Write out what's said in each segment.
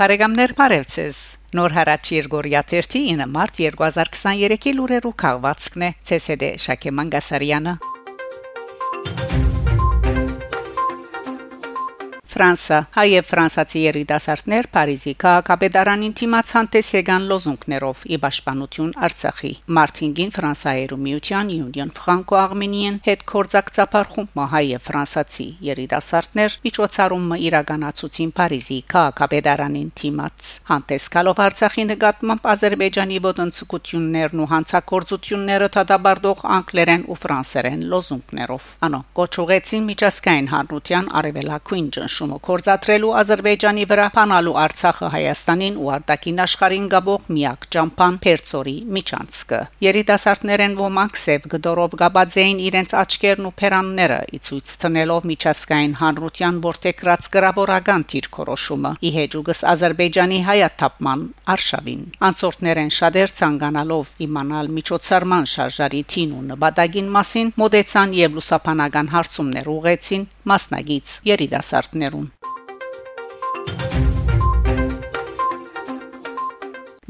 Բարեկամներ Փարեվցես Նոր հարաճ Երգորիա 9 մարտ 2023-ի լուրերու քաղվածքն է ՑՍԴ Շակե Մանգասարյանը Ֆրանսա հայ ֆրանսացի երիտասարդներ Փարիզի քաղաքապետարանին թիմացան տեսեգան լոզունգներով՝ ի պաշտպանություն Արցախի։ Մարտինգին Ֆրանսայերու միության Union Franco-Armenian հետ կորզակցապարխում հայ ֆրանսացի երիտասարդներ միջոցառումը իրականացուցին Փարիզի քաղաքապետարանին թիմաց։ Հանդեսկալով Արցախի նկատմամբ Ադրբեջանի ոտնցկություններն ու հանցակործությունները դադարդող անգլերեն ու ֆրանսերեն լոզունգներով։ Անո կոչուղեցին միջազգային հանրության արևելակույն ճնշում ճնշումը կորզատրելու Ադրբեջանի վրա փանալու Արցախը Հայաստանին ու արտաքին աշխարհին գաբող միակ ճամփան Փերծորի միջանցքը։ Երիտասարդներեն ոմանք սև գդորով գաբաձեին իրենց աչքերն ու փերանները՝ ի ցույց տնելով միջազգային հանրության որտեգրած գրավորական դիրքորոշումը՝ ի հեջուգս Ադրբեջանի հայաթափման արշավին։ Անցորդներեն շատեր ցանկանալով իմանալ միջոցառման շարժարի թին ու նպատակին մասին մոդեցան եւ լուսապանական հարցումներ ուղեցին մասնագից երիտասարդներուն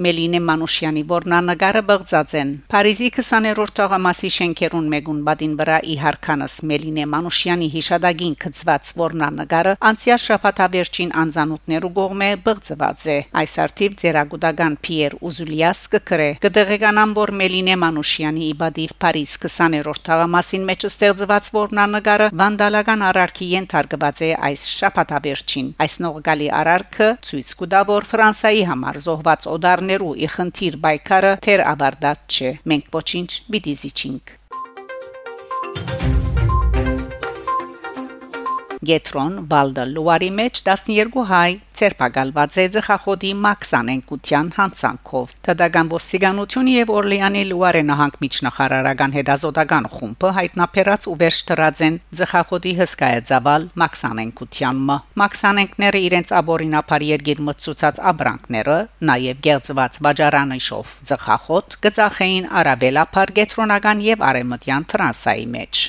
Մելինե Մանուշյանի որնանագարը բղծած են Փարիզի 20-րդ թողամասի շենքերուն մեգուն բադին վրա ի հարքանս Մելինե Մանուշյանի հիշադակին գծված որնանագարը անցյալ շաբաթավերջին անզանոթներու կողմէ բղծված է այս արդիվ ձերագուդական Պիեր Ուզուլիաս կկրե. Կդեղեկանան որ Մելինե Մանուշյանի իբադիվ Փարիզ 20-րդ թողամասին մեջ ստեղծված որնանագարը վանդալական արարքի ենթարկված է այս շաբաթավերջին այս նողգալի արարքը ցույց կտա որ Ֆրանսայի համար զոհված օդարն երկրներու ի խնդիր բայկարը թեր ավարտած չէ մենք ոչինչ պիտի զիջինք Գետրոն Վալդը Լուարի մեջ 12 հայ ցերպակալված է ծխախոտի մաքսանենկության հանցանքով։ Տդական ոստիկանությունը եւ Օրլեանի Լուարե նահանգ միջնախարարական հետազոտական խումբը հայտնաբերած ու վերջ դրած են ծխախոտի հսկայածավալ մաքսանենկությանը։ Մաքսանենկները իրենց աբորինապար երգիր մծուցած աբրանքները, նաեւ գերծված վաճարանիշով ծխախոտ գծախեին արաբելապար գետրոնական եւ արեմտյան Ֆրանսայի մեջ։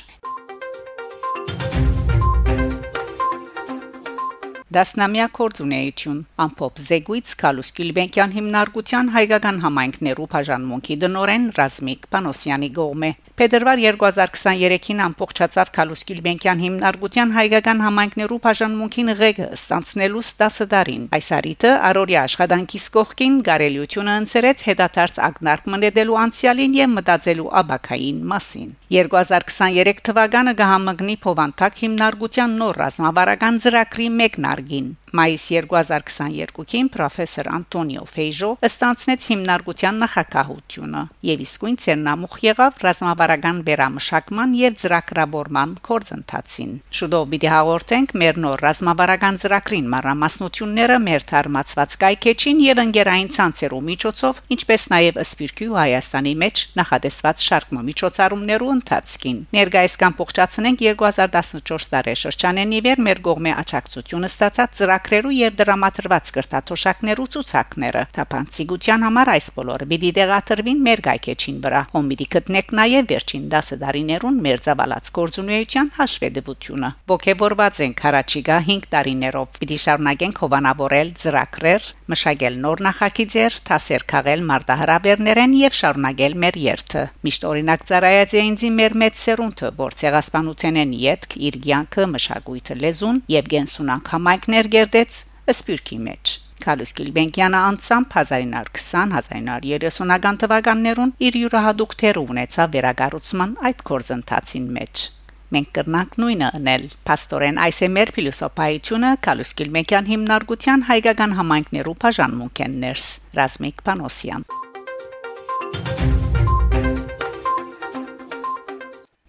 Դասնամյա կորձունեություն ամփոփ Զեգույց Կալուս Գիլբենկյան հիմնարկության հայկական համայնքներու բաժանմունքի դնորեն Ռազմիկ Պանոսյանի գողմե Փետրվար 2023-ին ամփոփչացավ Կալուս Գիլբենկյան հիմնարկության հայկական համայնքներու բաժանմունքին ղեկը ստանցնելու 10 տարին այս արիտը Արորիա աշխատանքի սկողքին գարելյությունը ընծերեց հետադարձ ակնարկ մնետելու անցյալին եւ մտածելու աբակային մասին 2023 թվականը կհամգնի Փովանտակ հիմնարկության նոր ռազմավարական ծրագրի մեկնարկին Մայիս 2022-ին պրոֆեսոր Անտոնիո Ֆեյժո ստանցնեց հիմնարկության նախակահությունը եւ իսկույն ցերնամուխ եղավ ռազմավարական վերամշակման եւ ծրագրավորման կորձընթացին։ Շուտով պիտի հաղորդենք մեր նոր ռազմավարական ծրագրին մանրամասնությունները մեր թարմացված կայքեչին եւ ընկերային ցանցերու միջոցով, ինչպես նաեւ Սպիրկի ու Հայաստանի մեջ նախադեсված շարք միջոցառումներու ընթացքին։ Ներկայիս կամ փոխչացնենք 2014 տարեշրջանեն իվեր մեր կողմէ աճակցությունը ստացած ծրագ ծրագրերու եւ դրամատրված կրթաթոշակներու ցուցակները։ Թափանցիկության համար այս բոլորը պիտի դեղաթրվին մեր գայքեչին վրա։ Հոմիդի գտնեք նաեւ վերջին 10 տարիներուն մեր ծավալած կորձունեության հաշվետվությունը։ Ողջևորված ենք հարաճիգա 5 տարիներով։ Պիտի շարունակենք հովանավորել ծրագրեր, մշակել նոր նախագիծեր, թասեր քաղել մարտահրավերներեն եւ շարունակել մեր երթը։ Միշտ օրինակ ծառայած է ինձ մեր մեծ սերունդը, որ ցեղասպանութենեն յետք իր ցանկը մշակույթը լեզուն եւ գենսունակ համայնքներ գերդեց սպյուրքի մեջ։ Քալուս Գիլբենկյանը անցամբ 1920-1930-ական թվականներուն իր յուրահատուկ թեր ունեցավ վերագառուցման այդ կորձընթացին մեջ։ Մենք կրնանք նույնը անել։ Պաստորեն այս է մեր փիլիսոփայությունը Քալուս Գիլբենկյան հիմնարկության հայկական համայնքներու բաժանմունքեն ներս Ռազմիկ Պանոսյան։